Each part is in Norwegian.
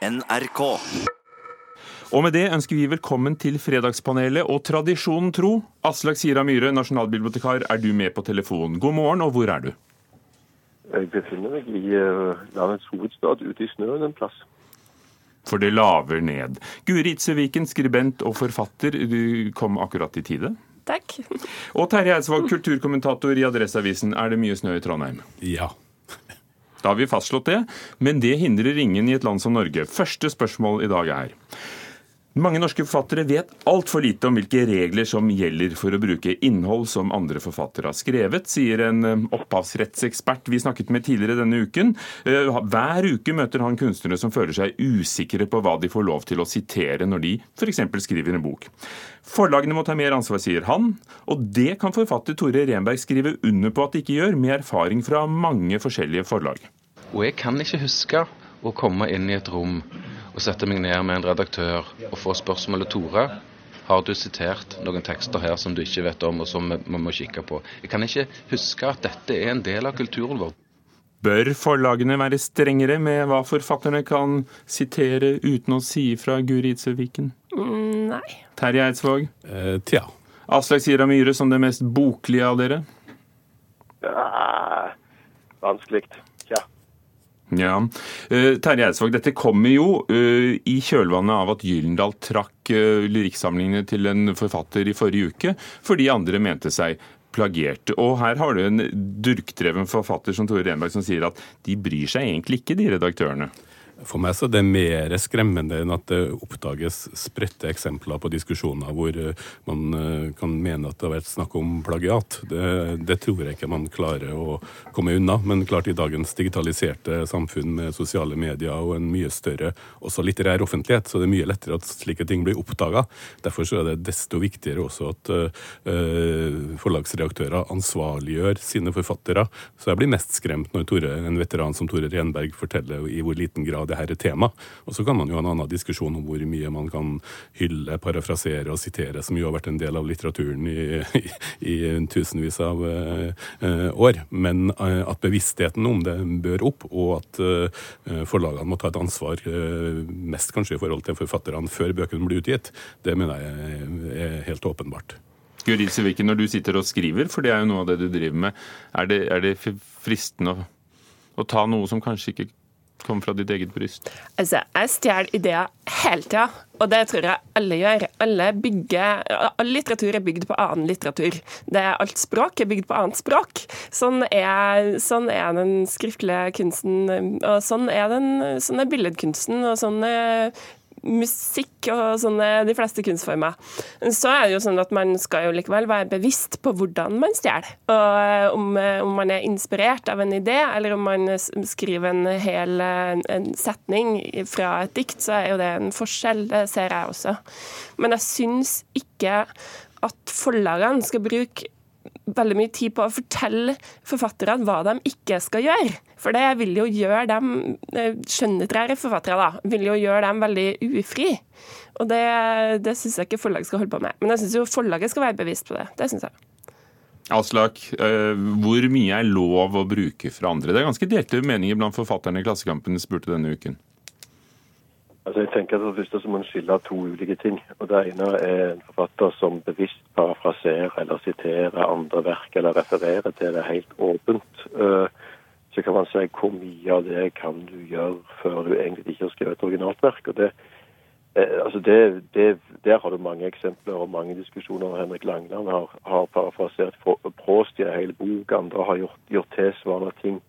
NRK. Og med det ønsker vi velkommen til Fredagspanelet og tradisjonen tro. Aslak Sira Myhre, nasjonalbibliotekar, er du med på telefon. God morgen, og hvor er du? Jeg befinner meg i uh, landets hovedstad, ute i snøen en plass. For det laver ned. Guri Itseviken, skribent og forfatter, du kom akkurat i tide. Takk. Og Terje Eidsvåg, kulturkommentator i Adresseavisen. Er det mye snø i Trondheim? Ja. Da har vi fastslått det, men det hindrer ingen i et land som Norge. Første spørsmål i dag er mange norske forfattere vet altfor lite om hvilke regler som gjelder for å bruke innhold som andre forfattere har skrevet, sier en eh, opphavsrettsekspert vi snakket med tidligere denne uken. Eh, hver uke møter han kunstnere som føler seg usikre på hva de får lov til å sitere når de f.eks. skriver en bok. Forlagene må ta mer ansvar, sier han, og det kan forfatter Tore Renberg skrive under på at de ikke gjør, med erfaring fra mange forskjellige forlag. Og jeg kan ikke huske å komme inn i et rom og sette meg ned med en redaktør og få spørsmålet Tore, har du sitert noen tekster her som du ikke vet om, og som vi må kikke på? Jeg kan ikke huske at dette er en del av kulturen vår. Bør forlagene være strengere med hva forfatterne kan sitere uten å si ifra Guri Idsøviken? Mm, nei. Terje Eidsvåg? Eh, tja. Aslak Sira Myhre som det mest boklige av dere? Ja, vanskelig. Ja. Uh, Terje Eidsvåg, dette kommer jo uh, i kjølvannet av at Gyllendal trakk uh, lyrikksamlingene til en forfatter i forrige uke, fordi andre mente seg plagiert. Og her har du en durkdreven forfatter som Tore Renberg som sier at de bryr seg egentlig ikke, de redaktørene. For meg så er det mer skremmende enn at det oppdages spredte eksempler på diskusjoner hvor eh, man eh, kan mene at det har vært snakk om plagiat. Det, det, tror jeg ikke man klarer å komme unna. Men klart i dagens digitaliserte samfunn med sosiale medier og en mye større også litterær offentlighet, så det er mye lettere at slike ting blir oppdaga. Derfor så er det desto viktigere også at uh, forlagsredaktører ansvarliggjør sine forfattere. Så jeg blir mest skremt når Tore, en veteran som Tore Renberg forteller i hvor liten grad det her er tema. Og så kan man jo ha en annen diskusjon om hvor mye man kan hylle, parafrasere og sitere, som jo har vært en del av litteraturen i, i, i tusenvis av uh, år. Men uh, at bevisstheten om det bør opp, og at uh, forlagene må ta et ansvar, mest kanskje i forhold til forfatterne før bøkene blir utgitt, det mener jeg er helt åpenbart. Guri Siviken, når du sitter og skriver, for det er jo noe av det du driver med, er det, er det fristende å, å ta noe som kanskje ikke kom fra ditt eget bryst? Altså, Jeg stjeler ideer hele tida, og det tror jeg alle gjør. Alle bygger, All litteratur er bygd på annen litteratur. Det er Alt språk er bygd på annet språk. Sånn er, sånn er den skriftlige kunsten, og sånn er, den, sånn er billedkunsten, og sånn er musikk og sånne, de fleste kunstformer. Så er det jo sånn at man skal jo likevel være bevisst på hvordan man stjeler. Og om, om, man er inspirert av en idé, eller om man skriver en hel en setning fra et dikt, så er jo det en forskjell. Det ser jeg også. Men jeg syns ikke at forlagene skal bruke veldig mye tid på å fortelle forfatterne hva de ikke skal gjøre. For det vil jo gjøre dem eh, skjønnlitterære forfattere da, vil jo gjøre dem veldig ufri. Og det, det syns jeg ikke forlaget skal holde på med. Men jeg syns jo forlaget skal være bevisst på det. Det syns jeg. Aslak, eh, hvor mye er lov å bruke fra andre? Det er ganske delte meninger blant forfatterne i Klassekampen spurte denne uken. Altså jeg tenker at så må man skille to ulike ting. Og Det ene er en forfatter som bevisst parafraserer eller siterer andre verk eller referere til det helt åpent. Eh, så kan man si hvor mye av det kan du gjøre før du egentlig ikke har skrevet et originalt verk. og det eh, altså det, det, Der har du mange eksempler og mange diskusjoner. Henrik Langland har, har parafrasert Prost i en hel bok. Andre har gjort, gjort tilsvarende ting.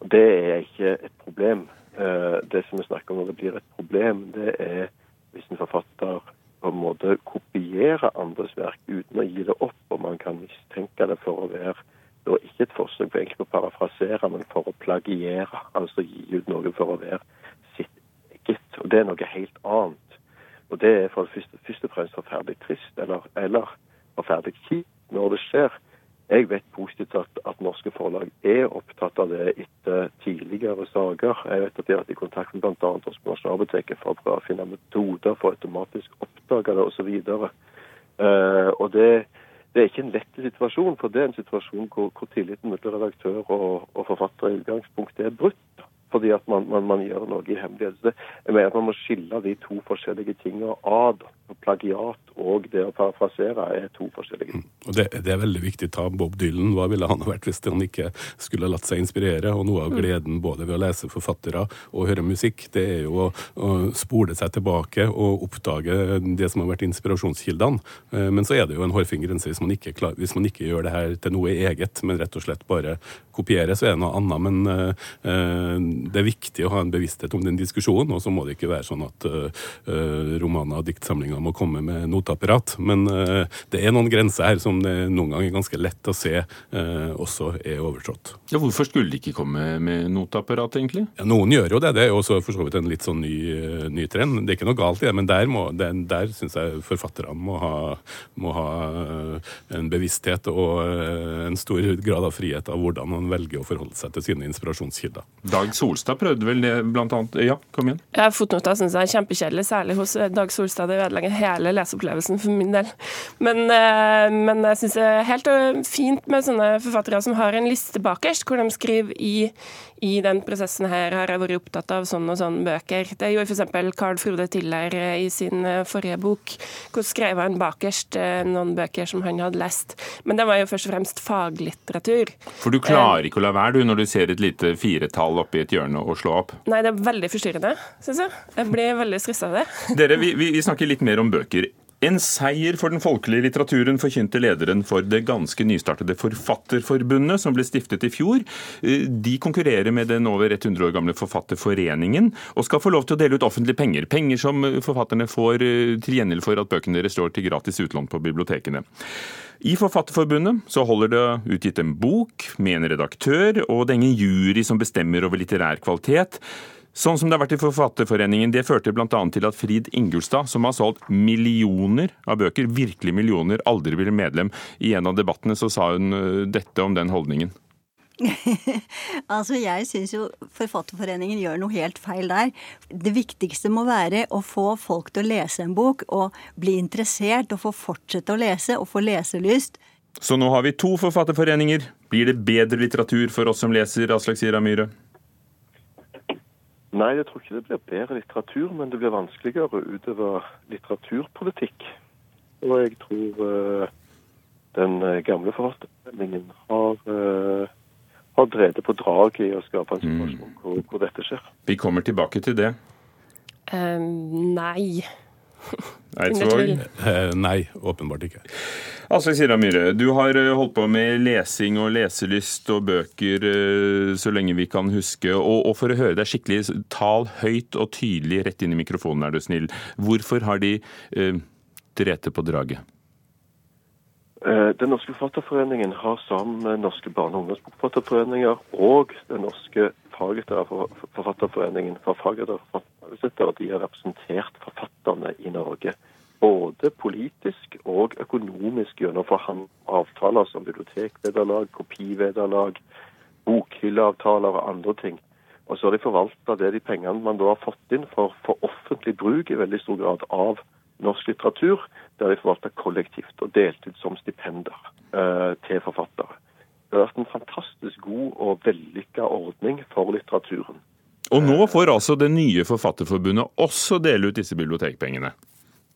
Og Det er ikke et problem. Eh, det som vi snakker om når det blir et problem, det er hvis en forfatter på en måte kopierer andres verk uten å gi det opp, og man kan mistenke det for å være da ikke et forsøk på egentlig å parafrasere, men for å plagiere. Altså gi ut noe for å være sitt eget. Og det er noe helt annet. Og det er for først, først og fremst forferdelig trist, eller, eller forferdelig kjipt når det skjer. Jeg vet positivt at, at, norske forlag er opptatt av det etter tidligere saker. Jeg vet at de har vært i kontakt med bl.a. Nasjonalbiblioteket for å prøve å finne metoder for automatisk å oppdage det osv. Uh, og det, det, er ikke en lett situasjon, for det er en situasjon hvor, hvor tilliten mellom redaktør og, og forfatter i utgangspunktet er brutt. Fordi at man, man, man gjør noe i hemmelighet. Så jeg mener at Man må skille de to forskjellige tingene ad. Plagiat og det å parafrasere er to forskjellige ting. Mm. Og det, det, er veldig viktig. Ta Bob Dylan. Hva ville han ha vært hvis han ikke skulle latt seg inspirere? Og noe av gleden både ved å lese forfattere og høre musikk, det er jo å, å spole seg tilbake og oppdage det som har vært inspirasjonskildene. Eh, men så er det jo en hårfin grense hvis man ikke, klar, hvis man ikke gjør det her til noe eget, men rett og slett bare kopiere, så er det noe annet. Men uh, det er viktig å ha en bevissthet om den diskusjonen, og så må det ikke være sånn at uh, romaner og diktsamlinger må komme med noteapparat. Men uh, det er noen grenser her som det noen ganger er ganske lett å se også er overtrådt. Ja, hvorfor skulle de ikke komme med noteapparat, egentlig? Ja, noen gjør jo det. Det er også for så vidt en litt sånn ny, ny trend. Det er ikke noe galt i det, men der, må, der, der syns jeg forfatterne må ha, må ha en bevissthet og en stor grad av frihet av hvordan man velger å forholde seg til sine inspirasjonskilder. Dag Solstad prøvde vel det, blant annet. Ja, kom igjen. Ja, Fotnoter syns jeg er kjempekjedelig, særlig hos eh, Dag Solstad. Det ødelegger hele leseopplevelsen for min del. Men, eh, men jeg syns det er helt eh, fint med sånne forfattere som har en liste bakerst, hvor de skriver i, i den prosessen her har jeg vært opptatt av sånn og sånn bøker. Det gjorde f.eks. Carl Frode Tiller i sin forrige bok. Hvor skrev han bakerst noen bøker som han hadde lest. Men det var jo først og fremst faglitteratur. For du klarer ikke å la være du når du ser et lite firetall oppi et hjørne og slå opp? Nei, det er veldig forstyrrende, syns jeg. Jeg blir veldig stressa av det. Dere, vi, vi, snakker litt mer om bøker. En seier for den folkelige litteraturen forkynte lederen for det ganske nystartede Forfatterforbundet, som ble stiftet i fjor. De konkurrerer med den over 100 år gamle Forfatterforeningen, og skal få lov til å dele ut offentlige penger. Penger som forfatterne får eh, til gjengjeld for at bøkene deres står til gratis utlån på bibliotekene. I Forfatterforbundet så holder det utgitt en bok med en redaktør, og det er ingen jury som bestemmer over litterær kvalitet. Sånn som det har vært i Forfatterforeningen. Det førte bl.a. til at Frid Ingulstad, som har solgt millioner av bøker, virkelig millioner, aldri ble medlem. I en av debattene så sa hun øh, dette om den holdningen. altså, jeg syns jo Forfatterforeningen gjør noe helt feil der. Det viktigste må være å få folk til å lese en bok, og bli interessert, og få fortsette å lese, og få leselyst. Så nå har vi to forfatterforeninger. Blir det bedre litteratur for oss som leser, Aslak Sira Myhre? Nei, jeg tror ikke det blir bedre litteratur, men det blir vanskeligere utover litteraturpolitikk. Og jeg tror uh, den eh, gamle forfatterforeningen har, uh, har drevet på draget i å skape en situasjon mm. hvor, hvor, dette skjer. Vi kommer tilbake til det. Um, nei. Eidsvåg? Eh, nei, åpenbart ikke. Aslaug Sira Myhre, du har eh, holdt på med lesing og leselyst og bøker eh, så lenge vi kan huske. Og, og for å høre deg skikkelig, tal høyt og tydelig rett inn i mikrofonen, er du snill. Hvorfor har de uh, drete på draget? Den norske forfatterforeningen har sammen med norske barne- og ungdomsforfatterforeninger og Den norske forfatterforeningen for faglitterære forfattere, de har representert forfatterne i Norge. Både politisk og økonomisk gjennom avtaler som bibliotekvederlag, kopivederlag, bokhylleavtaler og andre ting. Og så har de forvalta det de pengene man da har fått inn for, for offentlig bruk i veldig stor grad av norsk litteratur, det har de forvalta kollektivt og delt ut som stipender eh, til forfattere. Det har vært en fantastisk god og vellykka ordning for litteraturen. Og nå får altså det nye Forfatterforbundet også dele ut disse bibliotekpengene?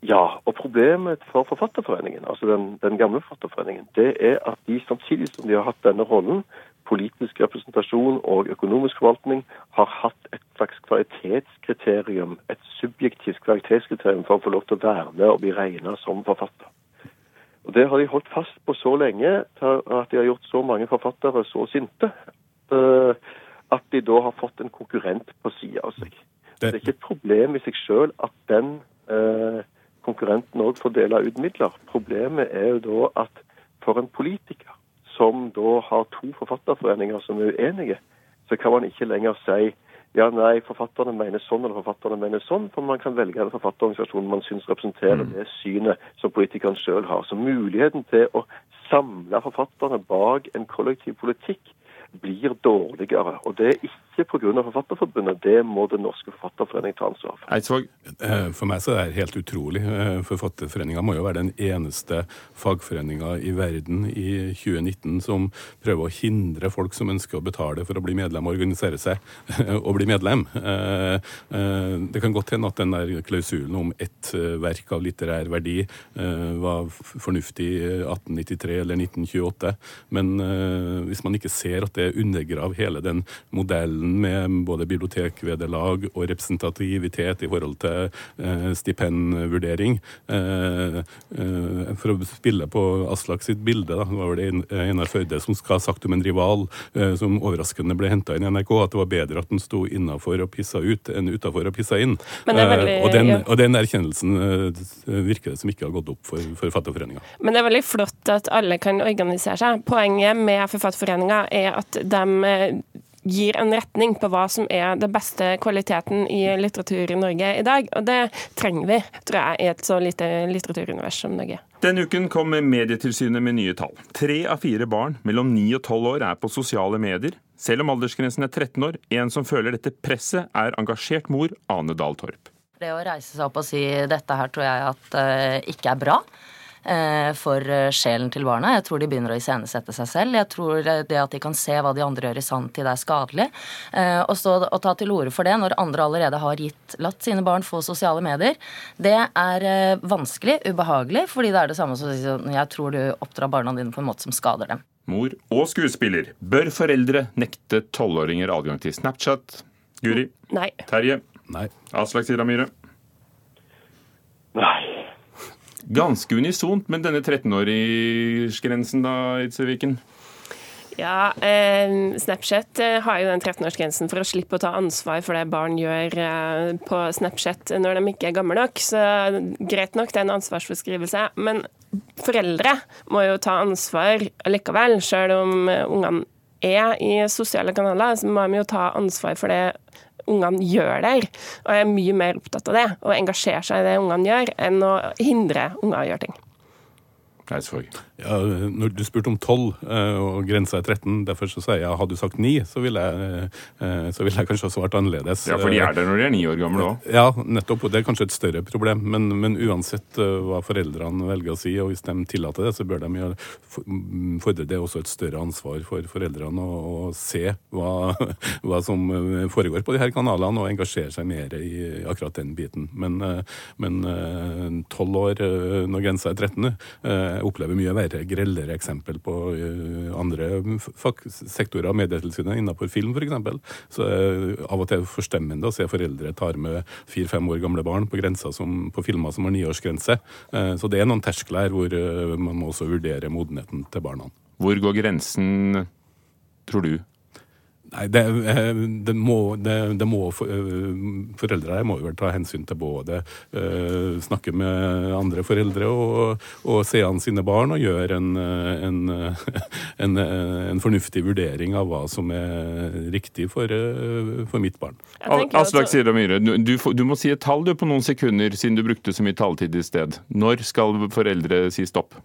Ja, og problemet for Forfatterforeningen, altså den, den, gamle Forfatterforeningen, det er at de samtidig som de har hatt denne rollen, politisk representasjon og økonomisk forvaltning, har hatt et slags kvalitetskriterium, et subjektivt kvalitetskriterium for å få lov til å være med og bli regna som forfatter. Og Det har de holdt fast på så lenge at de har gjort så mange forfattere så sinte. Uh, at de da har fått en konkurrent på sida av seg. Det... det er ikke et problem i seg sjøl at den eh, konkurrenten òg får dele ut midler. Problemet er jo da at for en politiker som da har to forfatterforeninger som er uenige, så kan man ikke lenger si ja, nei, forfatterne mener sånn eller forfatterne mener sånn, for man kan velge en forfatterorganisasjon man syns representerer mm. det synet som politikerne sjøl har. Så muligheten til å samle forfatterne bak en kollektiv politikk blir dårligere. Og det er ikke pga. Forfatterforbundet, det må Den norske forfatterforening ta ansvar for. Eidsvåg? Eh, for meg så er det helt utrolig. Eh, Forfatterforeninga må jo være den eneste fagforeninga i verden i 2019 som prøver å hindre folk som ønsker å betale for å bli medlem og organisere seg, å bli medlem. Det kan godt hende at den der klausulen om ett verk av litterær verdi var fornuftig i 1893 eller 1928, men hvis man ikke ser at det undergraver hele den modellen med både bibliotekvederlag og representativitet i forhold til eh, stipendvurdering. Eh, eh, for å spille på Aslak sitt bilde, da, var det Einar Førde som skal ha sagt om en rival som overraskende ble henta inn i NRK, at det var bedre at den sto innafor og pissa ut enn utafor og pissa inn. Veldig, og, den, ja. og, den, erkjennelsen virker det som ikke har gått opp for Forfatterforeninga. Men det er veldig flott at alle kan organisere seg. Poenget med Forfatterforeninga er at de eh, gir en retning på hva som er det beste kvaliteten i litteratur i Norge i dag. Og det trenger vi, tror jeg, i et så lite litteraturunivers som Norge. Denne uken kom Medietilsynet med nye tall. Tre av fire barn mellom 9 og 12 år er på sosiale medier, selv om aldersgrensen er 13 år. En som føler dette presset, er engasjert mor Ane Dahl Torp. Det å reise seg opp og si dette her tror jeg at uh, ikke er bra for sjelen til barna. Jeg tror de begynner å iscenesette seg selv. Jeg tror det at de kan se hva de andre gjør i sanntid, er skadelig. Og så å ta til orde for det når andre allerede har gitt, latt sine barn få sosiale medier, det er vanskelig, ubehagelig, fordi det er det samme som sånn, jeg tror du oppdrar barna dine på en måte som skader dem. Mor og skuespiller. Bør foreldre nekte tolvåringer adgang til Snapchat? Guri? Nei. Terje? Nei. Aslak Sira Myhre? Nei. Ganske unisont, men denne 13-årsgrensen da, Itzeviken? Ja, eh, Snapchat eh, har jo den 13-årsgrensen for å slippe å ta ansvar for det barn gjør eh, på Snapchat når de ikke er gamle nok. Så greit nok, det er en ansvarsforskrivelse. Men foreldre må jo ta ansvar likevel, sjøl om ungene er i sosiale kanaler. Så må de jo ta ansvar for det ungene gjør der. Og er mye mer opptatt av det, og engasjerer seg i det ungene gjør, enn å hindre unger å gjøre ting. Eidsvåg. Ja, når du spurte om 12 og grensa er 13, derfor så sier jeg hadde du sagt 9, så ville jeg, så ville jeg kanskje ha svart annerledes. Ja, for de er der når de er ni år gamle òg. Ja, nettopp. Og det er kanskje et større problem. Men, men, uansett hva foreldrene velger å si, og hvis de tillater det, så bør de jo fordre det også et større ansvar for foreldrene å, å se hva, hva, som foregår på de her kanalene, og engasjere seg mer i akkurat den biten. Men, men 12 år når grensa er 13, opplever mye verre, grellere eksempel på uh, andre sektorer av Medietilsynet, innenfor film f.eks. Så uh, av og til forstemmende å se foreldre tar med fire-fem år gamle barn på som, på filmer som har niårsgrense. Uh, så det er noen terskler hvor man må også vurdere modenheten til barna. Hvor går grensen, tror du? Nei, det, det, må, det, det må for, Foreldre må vel ta hensyn til både uh, snakke med andre foreldre og, og se an sine barn og gjøre en, en, en, en, fornuftig vurdering av hva som er riktig for, for mitt barn. Aslak Sira Myhre, du, du, du, må si et tall du på noen sekunder, siden du brukte så mye taletid i sted. Når skal foreldre si stopp?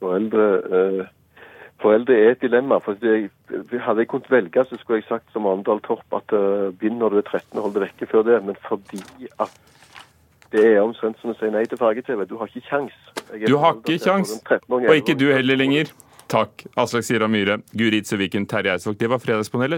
Foreldre... Uh Foreldre er et dilemma. for det, Hadde jeg kunnet velge, så skulle jeg sagt som Arendal Torp at uh, begynn når du er 13 og hold det vekke før det. Men fordi at det er omtrent som å si nei til farge-TV. Du har ikke kjangs. Du har ikke kjangs, og ikke du heller lenger. Takk, Aslak Sira Myhre, Guri Itseviken, Terje Eidsvåg. Det var Fredagspanelet.